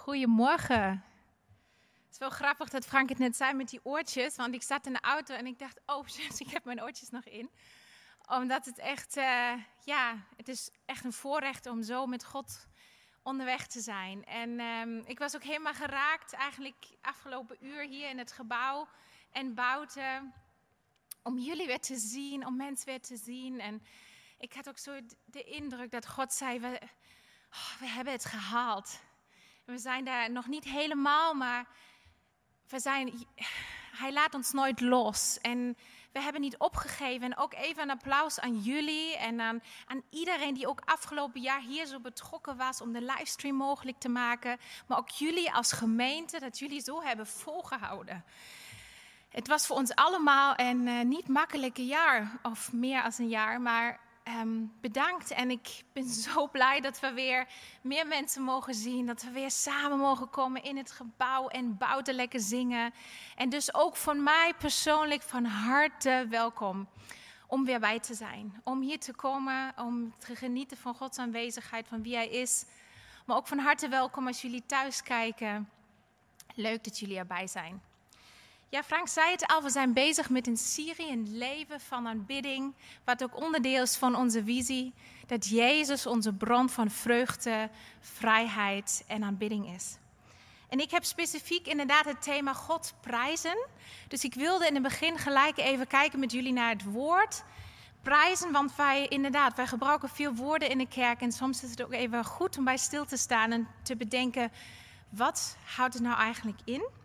Goedemorgen. Het is wel grappig dat Frank het net zei met die oortjes, want ik zat in de auto en ik dacht, oh shit, ik heb mijn oortjes nog in. Omdat het echt, uh, ja, het is echt een voorrecht om zo met God onderweg te zijn. En um, ik was ook helemaal geraakt eigenlijk afgelopen uur hier in het gebouw en buiten. Om jullie weer te zien, om mensen weer te zien. En ik had ook zo de indruk dat God zei, we, oh, we hebben het gehaald. We zijn daar nog niet helemaal, maar we zijn, hij laat ons nooit los. En we hebben niet opgegeven. En ook even een applaus aan jullie en aan, aan iedereen die ook afgelopen jaar hier zo betrokken was om de livestream mogelijk te maken. Maar ook jullie als gemeente, dat jullie zo hebben volgehouden. Het was voor ons allemaal een uh, niet makkelijke jaar, of meer als een jaar, maar um, bedankt. En ik ben zo blij dat we weer meer mensen mogen zien. Dat we weer samen mogen komen in het gebouw en buiten lekker zingen. En dus ook van mij persoonlijk van harte welkom om weer bij te zijn. Om hier te komen, om te genieten van Gods aanwezigheid, van wie Hij is. Maar ook van harte welkom als jullie thuis kijken. Leuk dat jullie erbij zijn. Ja, Frank zei het al, we zijn bezig met een serie, een leven van aanbidding, wat ook onderdeel is van onze visie, dat Jezus onze bron van vreugde, vrijheid en aanbidding is. En ik heb specifiek inderdaad het thema God prijzen. Dus ik wilde in het begin gelijk even kijken met jullie naar het woord prijzen, want wij inderdaad, wij gebruiken veel woorden in de kerk en soms is het ook even goed om bij stil te staan en te bedenken, wat houdt het nou eigenlijk in?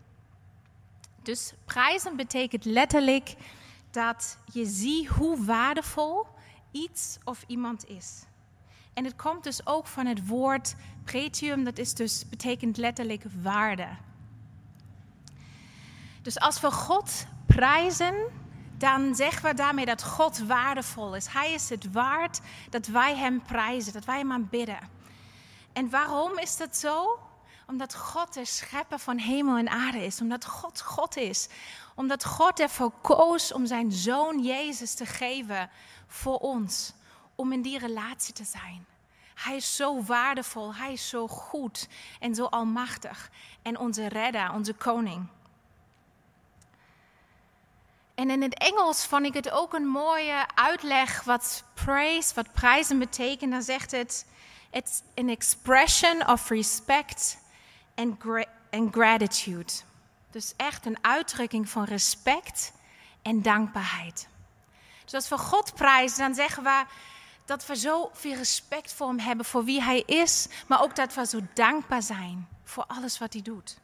Dus prijzen betekent letterlijk dat je ziet hoe waardevol iets of iemand is. En het komt dus ook van het woord pretium, dat is dus, betekent letterlijk waarde. Dus als we God prijzen, dan zeggen we daarmee dat God waardevol is. Hij is het waard dat wij Hem prijzen, dat wij Hem aanbidden. En waarom is dat zo? Omdat God de schepper van hemel en aarde is. Omdat God God is. Omdat God ervoor koos om zijn zoon Jezus te geven voor ons. Om in die relatie te zijn. Hij is zo waardevol, hij is zo goed en zo almachtig. En onze redder, onze koning. En in het Engels vond ik het ook een mooie uitleg wat praise, wat prijzen betekent. Dan zegt het, it's an expression of respect en, gra gratitude. Dus echt een uitdrukking van respect en dankbaarheid. Dus als we God prijzen, dan zeggen we dat we zo veel respect voor Hem hebben, voor wie Hij is, maar ook dat we zo dankbaar zijn voor alles wat Hij doet.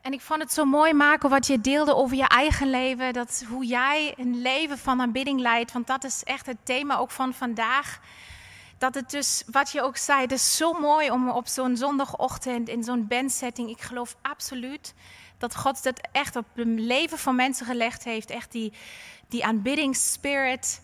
En ik vond het zo mooi, Marco, wat je deelde over je eigen leven. Dat hoe jij een leven van aanbidding leidt. Want dat is echt het thema ook van vandaag dat het dus, wat je ook zei, het is zo mooi om op zo'n zondagochtend in zo'n bandsetting. Ik geloof absoluut dat God dat echt op het leven van mensen gelegd heeft. Echt die, die aanbiddingsspirit.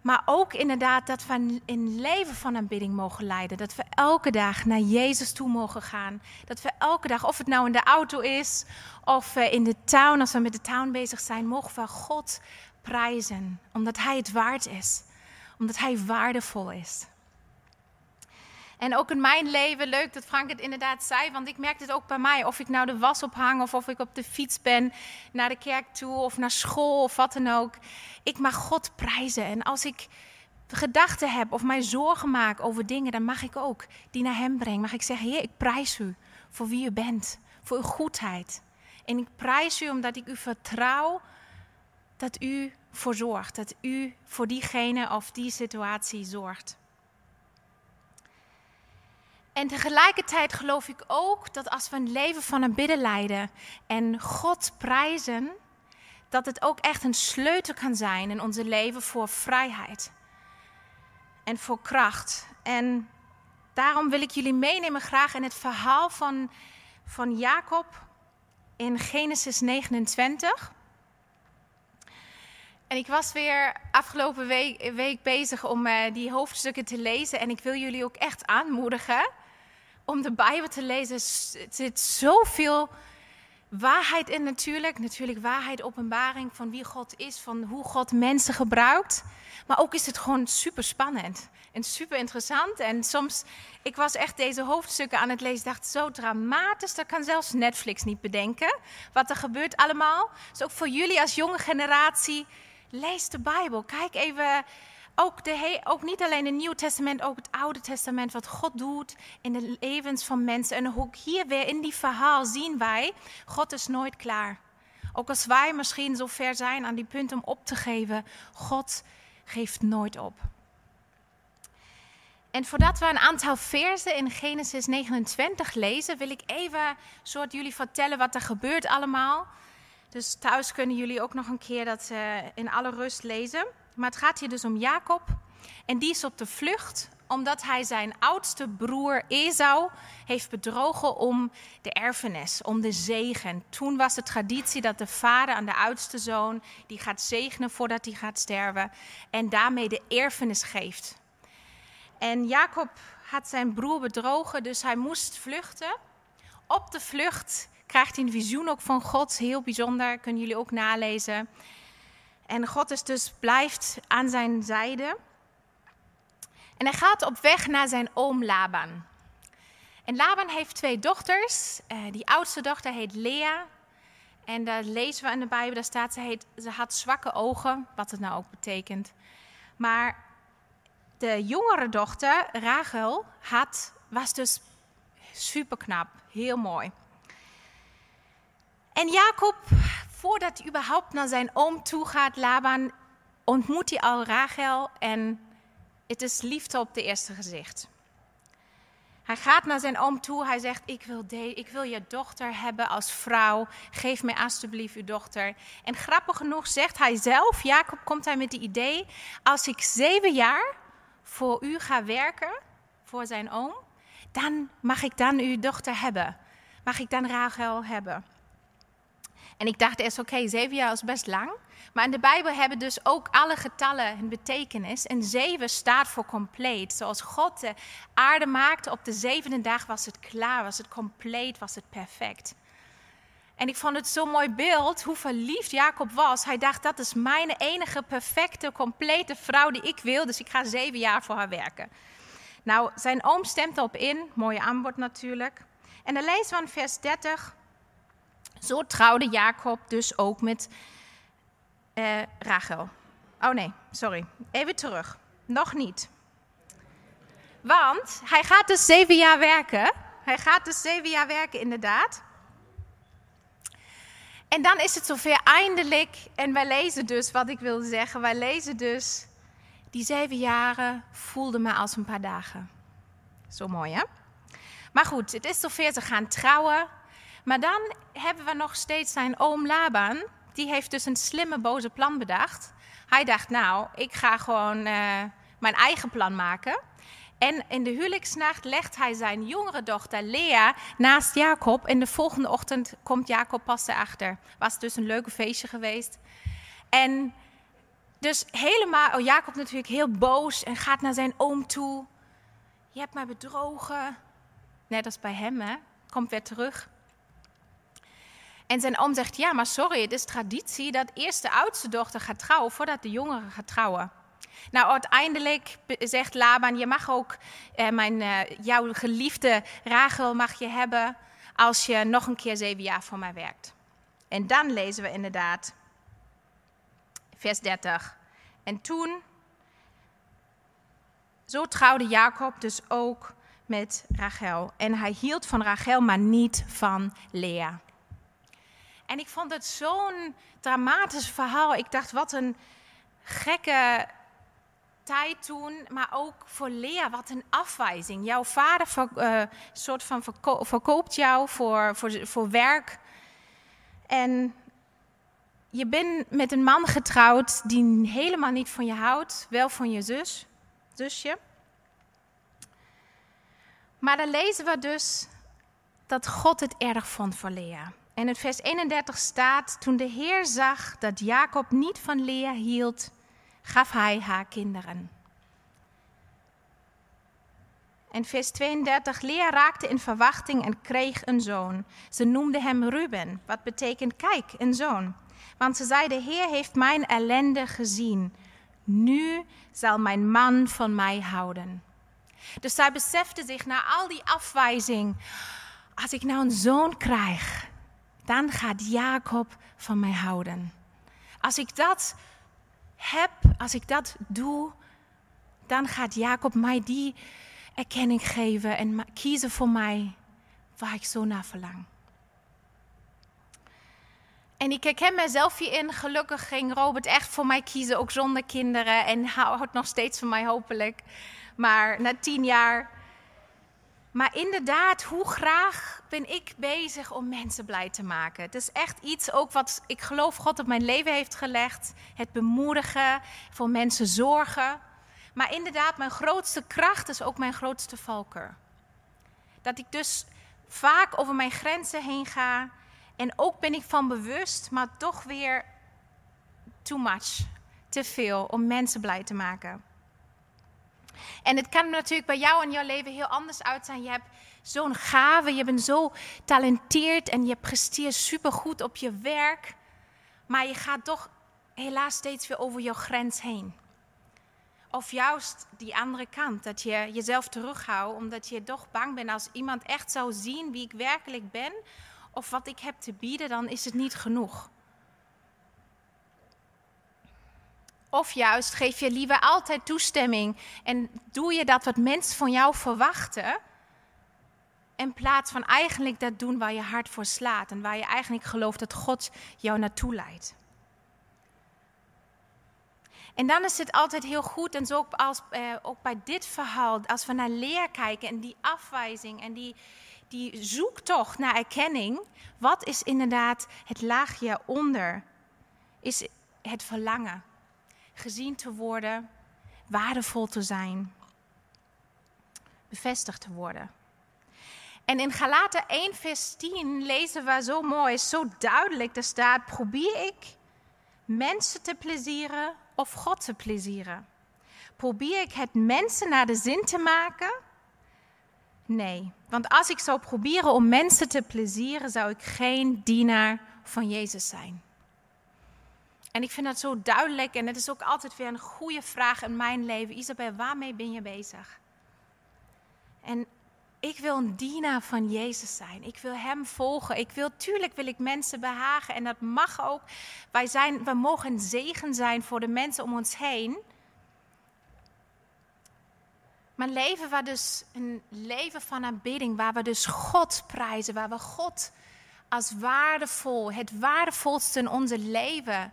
Maar ook inderdaad dat we een leven van aanbidding mogen leiden. Dat we elke dag naar Jezus toe mogen gaan. Dat we elke dag, of het nou in de auto is of eh, in de tuin, als we met de tuin bezig zijn, mogen we God prijzen. Omdat Hij het waard is omdat hij waardevol is. En ook in mijn leven, leuk dat Frank het inderdaad zei, want ik merk het ook bij mij. Of ik nou de was ophang of of ik op de fiets ben naar de kerk toe of naar school of wat dan ook. Ik mag God prijzen. En als ik gedachten heb of mij zorgen maak over dingen, dan mag ik ook die naar Hem brengen. Mag ik zeggen, Heer, ik prijs U voor wie U bent, voor Uw goedheid. En ik prijs U omdat ik U vertrouw dat U voor zorgt. Dat u voor diegene of die situatie zorgt. En tegelijkertijd geloof ik ook dat als we een leven van een bidden leiden en God prijzen, dat het ook echt een sleutel kan zijn in onze leven voor vrijheid en voor kracht. En daarom wil ik jullie meenemen graag in het verhaal van, van Jacob in Genesis 29. En ik was weer afgelopen week, week bezig om uh, die hoofdstukken te lezen. En ik wil jullie ook echt aanmoedigen om de Bijbel te lezen. Er zit zoveel waarheid in natuurlijk. Natuurlijk waarheid, openbaring van wie God is, van hoe God mensen gebruikt. Maar ook is het gewoon super spannend en super interessant. En soms, ik was echt deze hoofdstukken aan het lezen, dacht zo dramatisch, dat kan zelfs Netflix niet bedenken. Wat er gebeurt allemaal. Dus ook voor jullie als jonge generatie, lees de Bijbel. Kijk even ook, de, ook niet alleen het Nieuwe Testament, ook het Oude Testament, wat God doet in de levens van mensen. En ook hier weer in die verhaal zien wij, God is nooit klaar. Ook als wij misschien zo ver zijn aan die punt om op te geven, God geeft nooit op. En voordat we een aantal versen in Genesis 29 lezen, wil ik even soort jullie vertellen wat er gebeurt allemaal. Dus thuis kunnen jullie ook nog een keer dat uh, in alle rust lezen. Maar het gaat hier dus om Jacob. En die is op de vlucht omdat hij zijn oudste broer Esau heeft bedrogen om de erfenis, om de zegen. Toen was de traditie dat de vader aan de oudste zoon, die gaat zegenen voordat hij gaat sterven en daarmee de erfenis geeft. En Jacob had zijn broer bedrogen, dus hij moest vluchten. Op de vlucht krijgt hij een visioen ook van God, heel bijzonder, kunnen jullie ook nalezen. En God is dus blijft aan zijn zijde. En hij gaat op weg naar zijn oom Laban. En Laban heeft twee dochters. Uh, die oudste dochter heet Lea. En daar lezen we in de Bijbel, daar staat ze, heet, ze had zwakke ogen, wat het nou ook betekent. Maar de jongere dochter, Rachel, had, was dus super knap, heel mooi. En Jacob voordat hij überhaupt naar zijn oom toe gaat, Laban, ontmoet hij al Rachel en het is liefde op het eerste gezicht. Hij gaat naar zijn oom toe, hij zegt, ik wil, ik wil je dochter hebben als vrouw, geef mij alsjeblieft uw dochter. En grappig genoeg zegt hij zelf, Jacob komt hij met het idee, als ik zeven jaar voor u ga werken, voor zijn oom, dan mag ik dan uw dochter hebben. Mag ik dan Rachel hebben. En ik dacht eerst, oké, zeven jaar is best lang. Maar in de Bijbel hebben dus ook alle getallen een betekenis. En zeven staat voor compleet. Zoals God de aarde maakte, op de zevende dag was het klaar, was het compleet, was het perfect. En ik vond het zo'n mooi beeld hoe verliefd Jacob was. Hij dacht, dat is mijn enige perfecte, complete vrouw die ik wil. Dus ik ga zeven jaar voor haar werken. Nou, zijn oom stemt erop in. Mooie aanbod natuurlijk. En dan lezen we in vers 30. Zo trouwde Jacob dus ook met uh, Rachel. Oh nee, sorry. Even terug. Nog niet. Want hij gaat dus zeven jaar werken. Hij gaat dus zeven jaar werken, inderdaad. En dan is het zover eindelijk. En wij lezen dus, wat ik wilde zeggen, wij lezen dus. Die zeven jaren voelden me als een paar dagen. Zo mooi, hè? Maar goed, het is zover ze gaan trouwen. Maar dan hebben we nog steeds zijn oom Laban. Die heeft dus een slimme, boze plan bedacht. Hij dacht, nou, ik ga gewoon uh, mijn eigen plan maken. En in de huwelijksnacht legt hij zijn jongere dochter Lea naast Jacob. En de volgende ochtend komt Jacob pas erachter. Was dus een leuke feestje geweest. En dus helemaal, oh, Jacob natuurlijk heel boos en gaat naar zijn oom toe. Je hebt mij bedrogen. Net als bij hem, hè. Komt weer terug. En zijn oom zegt, ja, maar sorry, het is traditie dat eerst de oudste dochter gaat trouwen voordat de jongere gaat trouwen. Nou, uiteindelijk zegt Laban, je mag ook eh, mijn, eh, jouw geliefde Rachel mag je hebben als je nog een keer zeven jaar voor mij werkt. En dan lezen we inderdaad vers 30. En toen, zo trouwde Jacob dus ook met Rachel. En hij hield van Rachel, maar niet van Lea. En ik vond het zo'n dramatisch verhaal. Ik dacht, wat een gekke tijd toen, maar ook voor Lea, wat een afwijzing. Jouw vader uh, soort van verkoopt jou voor, voor, voor werk. En je bent met een man getrouwd die helemaal niet van je houdt, wel van je zus, zusje. Maar dan lezen we dus dat God het erg vond voor Lea. En in vers 31 staat: Toen de Heer zag dat Jacob niet van Lea hield, gaf hij haar kinderen. En vers 32, Lea raakte in verwachting en kreeg een zoon. Ze noemde hem Ruben, wat betekent kijk, een zoon. Want ze zei, de Heer heeft mijn ellende gezien. Nu zal mijn man van mij houden. Dus zij besefte zich na al die afwijzing, als ik nou een zoon krijg, dan gaat Jacob van mij houden. Als ik dat heb, als ik dat doe, dan gaat Jacob mij die erkenning geven en kiezen voor mij waar ik zo naar verlang. En ik herken mezelf hierin. Gelukkig ging Robert echt voor mij kiezen, ook zonder kinderen. En houdt nog steeds van mij, hopelijk. Maar na tien jaar. Maar inderdaad, hoe graag ben ik bezig om mensen blij te maken? Het is echt iets ook wat ik geloof God op mijn leven heeft gelegd. Het bemoedigen, voor mensen zorgen. Maar inderdaad, mijn grootste kracht is ook mijn grootste valkuil. Dat ik dus vaak over mijn grenzen heen ga. En ook ben ik van bewust, maar toch weer too much. Te veel om mensen blij te maken. En het kan natuurlijk bij jou en jouw leven heel anders uit zijn. Je hebt zo'n gave, je bent zo talenteerd en je presteert supergoed op je werk. Maar je gaat toch helaas steeds weer over je grens heen. Of juist die andere kant, dat je jezelf terughoudt omdat je toch bang bent als iemand echt zou zien wie ik werkelijk ben of wat ik heb te bieden, dan is het niet genoeg. Of juist geef je liever altijd toestemming en doe je dat wat mensen van jou verwachten, in plaats van eigenlijk dat doen waar je hart voor slaat en waar je eigenlijk gelooft dat God jou naartoe leidt. En dan is het altijd heel goed, en zo ook, als, eh, ook bij dit verhaal, als we naar leer kijken en die afwijzing en die, die zoektocht naar erkenning, wat is inderdaad het laagje onder? Is het verlangen gezien te worden, waardevol te zijn, bevestigd te worden. En in Galaten 1, vers 10 lezen we zo mooi, zo duidelijk, er staat: probeer ik mensen te plezieren of God te plezieren? Probeer ik het mensen naar de zin te maken? Nee, want als ik zou proberen om mensen te plezieren, zou ik geen dienaar van Jezus zijn. En ik vind dat zo duidelijk en het is ook altijd weer een goede vraag in mijn leven. Isabel, waarmee ben je bezig? En ik wil een dienaar van Jezus zijn. Ik wil Hem volgen. Ik wil, tuurlijk wil ik mensen behagen en dat mag ook. Wij zijn, we mogen zegen zijn voor de mensen om ons heen. Maar leven we dus een leven van aanbidding, waar we dus God prijzen, waar we God als waardevol, het waardevolste in onze leven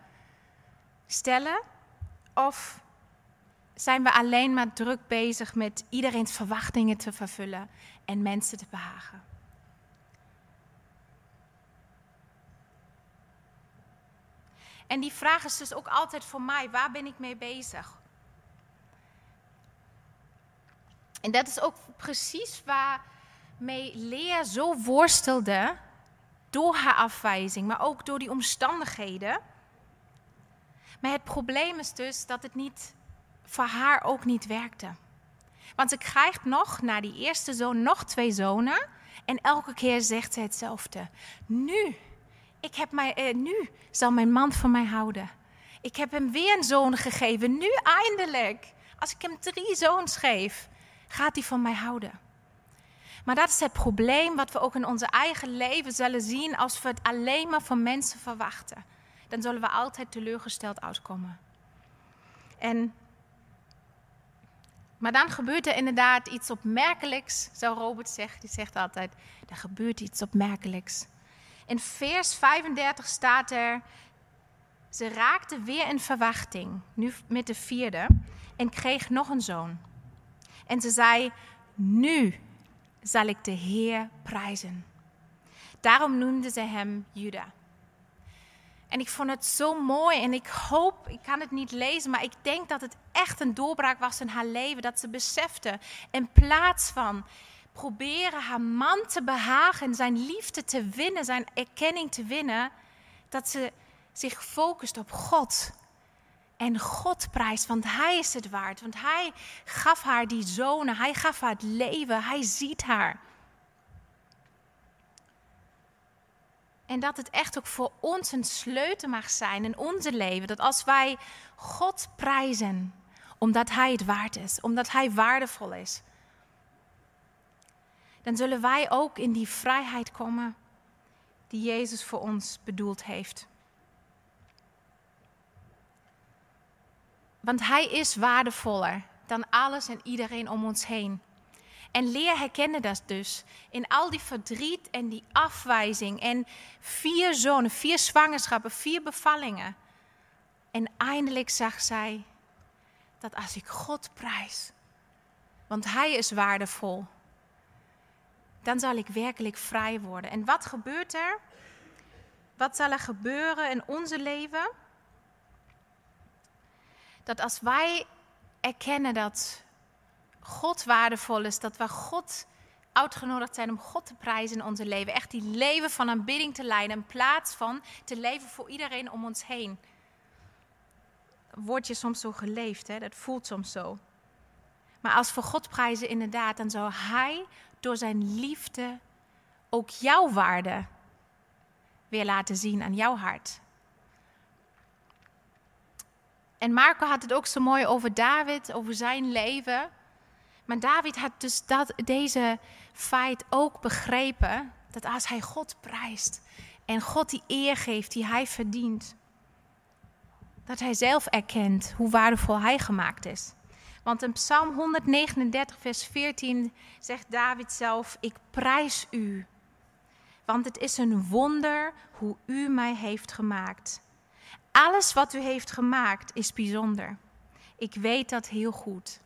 stellen? Of zijn we alleen maar druk bezig met iedereen's verwachtingen te vervullen en mensen te behagen? En die vraag is dus ook altijd voor mij: waar ben ik mee bezig? En dat is ook precies waarmee Lea zo worstelde door haar afwijzing, maar ook door die omstandigheden. Maar het probleem is dus dat het niet voor haar ook niet werkte. Want ze krijgt nog, na die eerste zoon, nog twee zonen. En elke keer zegt ze hetzelfde. Nu, ik heb mij, eh, nu zal mijn man van mij houden. Ik heb hem weer een zoon gegeven. Nu eindelijk. Als ik hem drie zoons geef, gaat hij van mij houden. Maar dat is het probleem wat we ook in onze eigen leven zullen zien als we het alleen maar van mensen verwachten. Dan zullen we altijd teleurgesteld uitkomen. En, maar dan gebeurt er inderdaad iets opmerkelijks, zou Robert zeggen. Die zegt altijd, er gebeurt iets opmerkelijks. In vers 35 staat er, ze raakte weer in verwachting, nu met de vierde, en kreeg nog een zoon. En ze zei, nu zal ik de Heer prijzen. Daarom noemde ze hem Juda. En ik vond het zo mooi en ik hoop, ik kan het niet lezen, maar ik denk dat het echt een doorbraak was in haar leven. Dat ze besefte, in plaats van proberen haar man te behagen, zijn liefde te winnen, zijn erkenning te winnen, dat ze zich focust op God. en God prijst, want Hij is het waard. Want Hij gaf haar die zonen, Hij gaf haar het leven, Hij ziet haar. En dat het echt ook voor ons een sleutel mag zijn in onze leven. Dat als wij God prijzen, omdat Hij het waard is, omdat Hij waardevol is, dan zullen wij ook in die vrijheid komen die Jezus voor ons bedoeld heeft. Want Hij is waardevoller dan alles en iedereen om ons heen. En leer herkennen dat dus. In al die verdriet en die afwijzing. En vier zonen, vier zwangerschappen, vier bevallingen. En eindelijk zag zij dat als ik God prijs, want Hij is waardevol, dan zal ik werkelijk vrij worden. En wat gebeurt er? Wat zal er gebeuren in onze leven? Dat als wij erkennen dat God waardevol is, dat we God uitgenodigd zijn om God te prijzen in onze leven. Echt die leven van aanbidding te leiden in plaats van te leven voor iedereen om ons heen. Word je soms zo geleefd, hè? dat voelt soms zo. Maar als we God prijzen inderdaad, dan zou Hij door zijn liefde ook jouw waarde weer laten zien aan jouw hart. En Marco had het ook zo mooi over David, over zijn leven. Maar David had dus dat, deze feit ook begrepen. Dat als hij God prijst en God die eer geeft die hij verdient. Dat hij zelf erkent hoe waardevol hij gemaakt is. Want in Psalm 139, vers 14 zegt David zelf: Ik prijs u. Want het is een wonder hoe u mij heeft gemaakt. Alles wat u heeft gemaakt is bijzonder. Ik weet dat heel goed.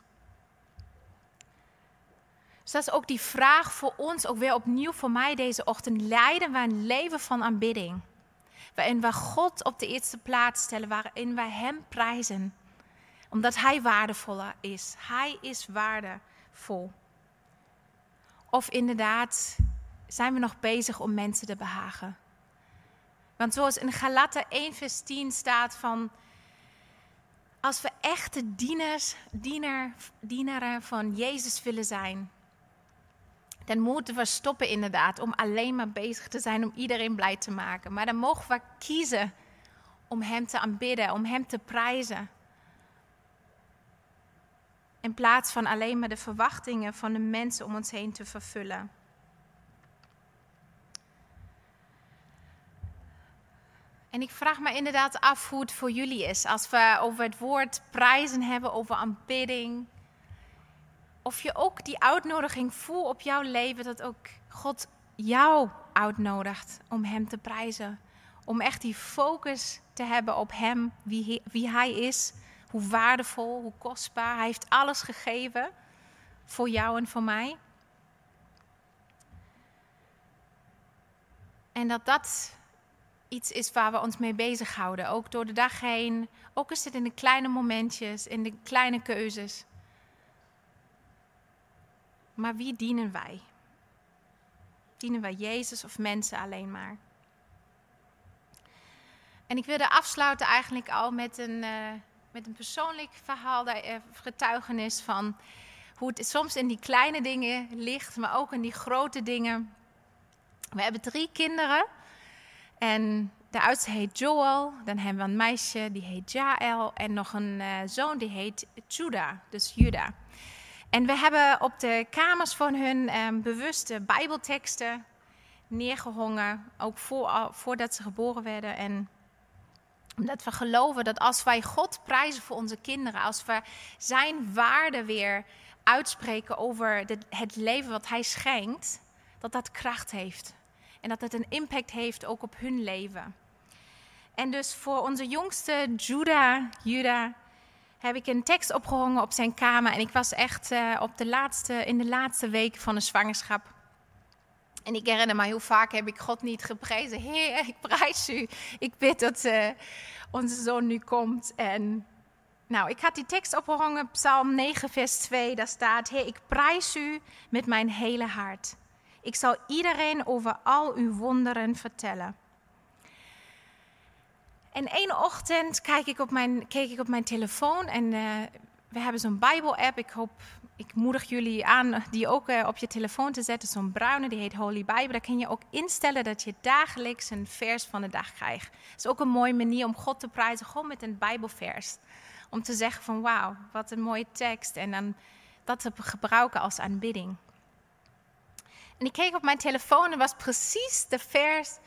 Dus dat is ook die vraag voor ons, ook weer opnieuw voor mij deze ochtend. Leiden we een leven van aanbidding? Waarin we God op de eerste plaats stellen, waarin we Hem prijzen. Omdat Hij waardevoller is. Hij is waardevol. Of inderdaad, zijn we nog bezig om mensen te behagen? Want zoals in Galaten 1 vers 10 staat van... Als we echte dieners, diener, dienaren van Jezus willen zijn dan moeten we stoppen inderdaad om alleen maar bezig te zijn om iedereen blij te maken. Maar dan mogen we kiezen om Hem te aanbidden, om Hem te prijzen. In plaats van alleen maar de verwachtingen van de mensen om ons heen te vervullen. En ik vraag me inderdaad af hoe het voor jullie is als we over het woord prijzen hebben, over aanbidding of je ook die uitnodiging voelt op jouw leven, dat ook God jou uitnodigt om Hem te prijzen. Om echt die focus te hebben op Hem, wie wie hij is, hoe waardevol, hoe kostbaar. Hij heeft alles gegeven voor jou en voor mij. En dat dat iets is waar we ons mee bezighouden, ook door de dag heen. Ook is het in de kleine momentjes, in de kleine keuzes. Maar wie dienen wij? Dienen wij Jezus of mensen alleen maar? En ik wilde afsluiten eigenlijk al met een, uh, met een persoonlijk verhaal, uh, getuigenis van hoe het soms in die kleine dingen ligt, maar ook in die grote dingen. We hebben drie kinderen en de oudste heet Joel, dan hebben we een meisje die heet Jael en nog een uh, zoon die heet Judah, dus Judah. En we hebben op de kamers van hun um, bewuste Bijbelteksten neergehongen, ook voor, voordat ze geboren werden. En omdat we geloven dat als wij God prijzen voor onze kinderen, als we Zijn waarde weer uitspreken over de, het leven wat Hij schenkt, dat dat kracht heeft. En dat het een impact heeft ook op hun leven. En dus voor onze jongste Judah, Judah heb ik een tekst opgehangen op zijn kamer. En ik was echt uh, op de laatste, in de laatste week van de zwangerschap. En ik herinner me hoe vaak heb ik God niet geprezen. Heer, ik prijs u. Ik bid dat uh, onze zoon nu komt. En nou, ik had die tekst opgehangen, Psalm 9, vers 2. Daar staat, Heer, ik prijs u met mijn hele hart. Ik zal iedereen over al uw wonderen vertellen. En één ochtend kijk ik op mijn, keek ik op mijn telefoon en uh, we hebben zo'n Bijbel-app. Ik hoop, ik moedig jullie aan die ook uh, op je telefoon te zetten. Zo'n bruine, die heet Holy Bible. Daar kun je ook instellen dat je dagelijks een vers van de dag krijgt. Het is ook een mooie manier om God te prijzen, gewoon met een Bijbelvers. Om te zeggen van wauw, wat een mooie tekst. En dan dat te gebruiken als aanbidding. En ik keek op mijn telefoon en was precies de vers,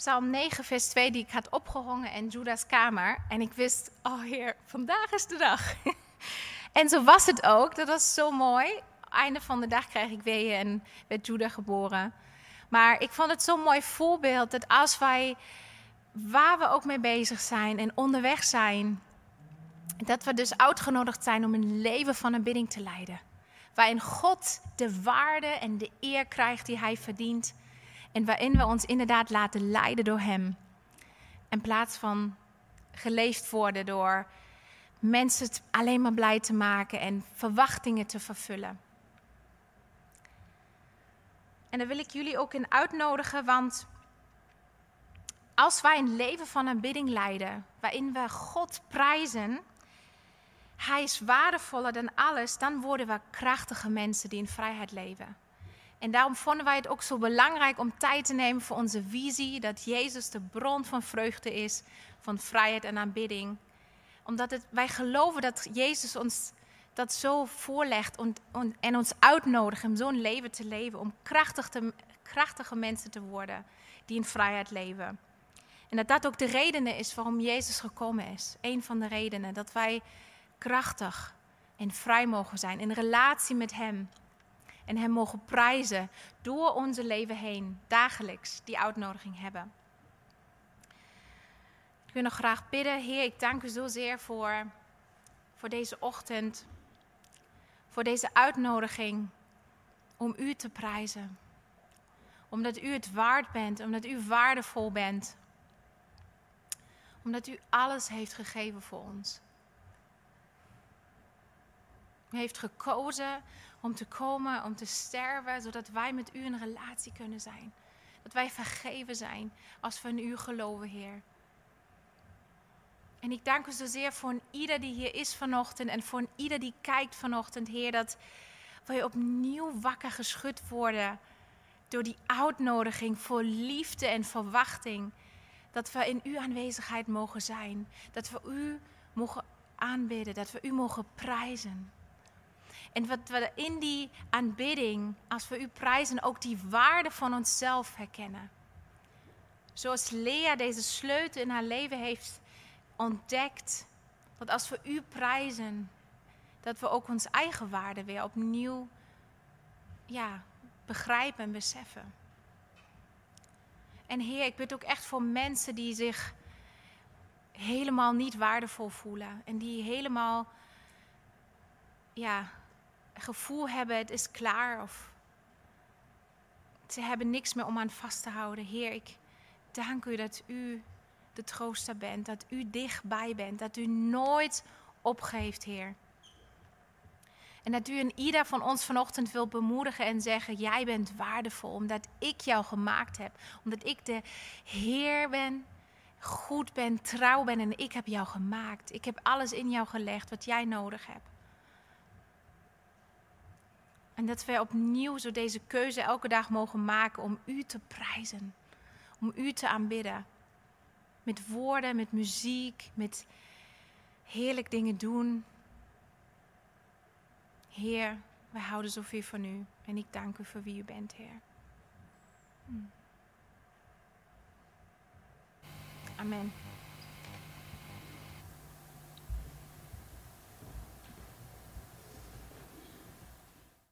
Psalm 9, vers 2, die ik had opgehangen in Judas kamer. En ik wist, oh heer, vandaag is de dag. en zo was het ook. Dat was zo mooi. Einde van de dag kreeg ik weer en werd Judah geboren. Maar ik vond het zo'n mooi voorbeeld dat als wij, waar we ook mee bezig zijn en onderweg zijn, dat we dus uitgenodigd zijn om een leven van een bidding te leiden. Waarin God de waarde en de eer krijgt die hij verdient. En waarin we ons inderdaad laten leiden door hem. In plaats van geleefd worden door mensen alleen maar blij te maken en verwachtingen te vervullen. En daar wil ik jullie ook in uitnodigen, want als wij een leven van aanbidding leiden, waarin we God prijzen, hij is waardevoller dan alles, dan worden we krachtige mensen die in vrijheid leven. En daarom vonden wij het ook zo belangrijk om tijd te nemen voor onze visie, dat Jezus de bron van vreugde is, van vrijheid en aanbidding. Omdat het, wij geloven dat Jezus ons dat zo voorlegt en ons uitnodigt om zo'n leven te leven, om krachtige, krachtige mensen te worden die in vrijheid leven. En dat dat ook de reden is waarom Jezus gekomen is. Een van de redenen dat wij krachtig en vrij mogen zijn in relatie met Hem. En Hem mogen prijzen door onze leven heen, dagelijks die uitnodiging hebben. Ik wil nog graag bidden. Heer, ik dank u zozeer voor, voor deze ochtend. Voor deze uitnodiging om u te prijzen. Omdat u het waard bent, omdat u waardevol bent. Omdat u alles heeft gegeven voor ons. U heeft gekozen om te komen, om te sterven, zodat wij met u in relatie kunnen zijn. Dat wij vergeven zijn als we in u geloven, Heer. En ik dank u zozeer voor een ieder die hier is vanochtend en voor een ieder die kijkt vanochtend, Heer, dat wij opnieuw wakker geschud worden door die uitnodiging voor liefde en verwachting. Dat we in uw aanwezigheid mogen zijn. Dat we u mogen aanbidden. Dat we u mogen prijzen. En wat we in die aanbidding, als we u prijzen, ook die waarde van onszelf herkennen. Zoals Lea deze sleutel in haar leven heeft ontdekt, dat als we u prijzen, dat we ook onze eigen waarde weer opnieuw ja, begrijpen en beseffen. En Heer, ik bid ook echt voor mensen die zich helemaal niet waardevol voelen en die helemaal ja, gevoel hebben, het is klaar of ze hebben niks meer om aan vast te houden. Heer, ik dank u dat u de trooster bent, dat u dichtbij bent, dat u nooit opgeeft, Heer. En dat u een ieder van ons vanochtend wilt bemoedigen en zeggen: Jij bent waardevol, omdat ik jou gemaakt heb. Omdat ik de Heer ben, goed ben, trouw ben en ik heb jou gemaakt. Ik heb alles in jou gelegd wat jij nodig hebt. En dat wij opnieuw zo deze keuze elke dag mogen maken om u te prijzen. Om u te aanbidden. Met woorden, met muziek, met heerlijk dingen doen. Heer, wij houden zoveel van u. En ik dank u voor wie u bent, Heer. Amen.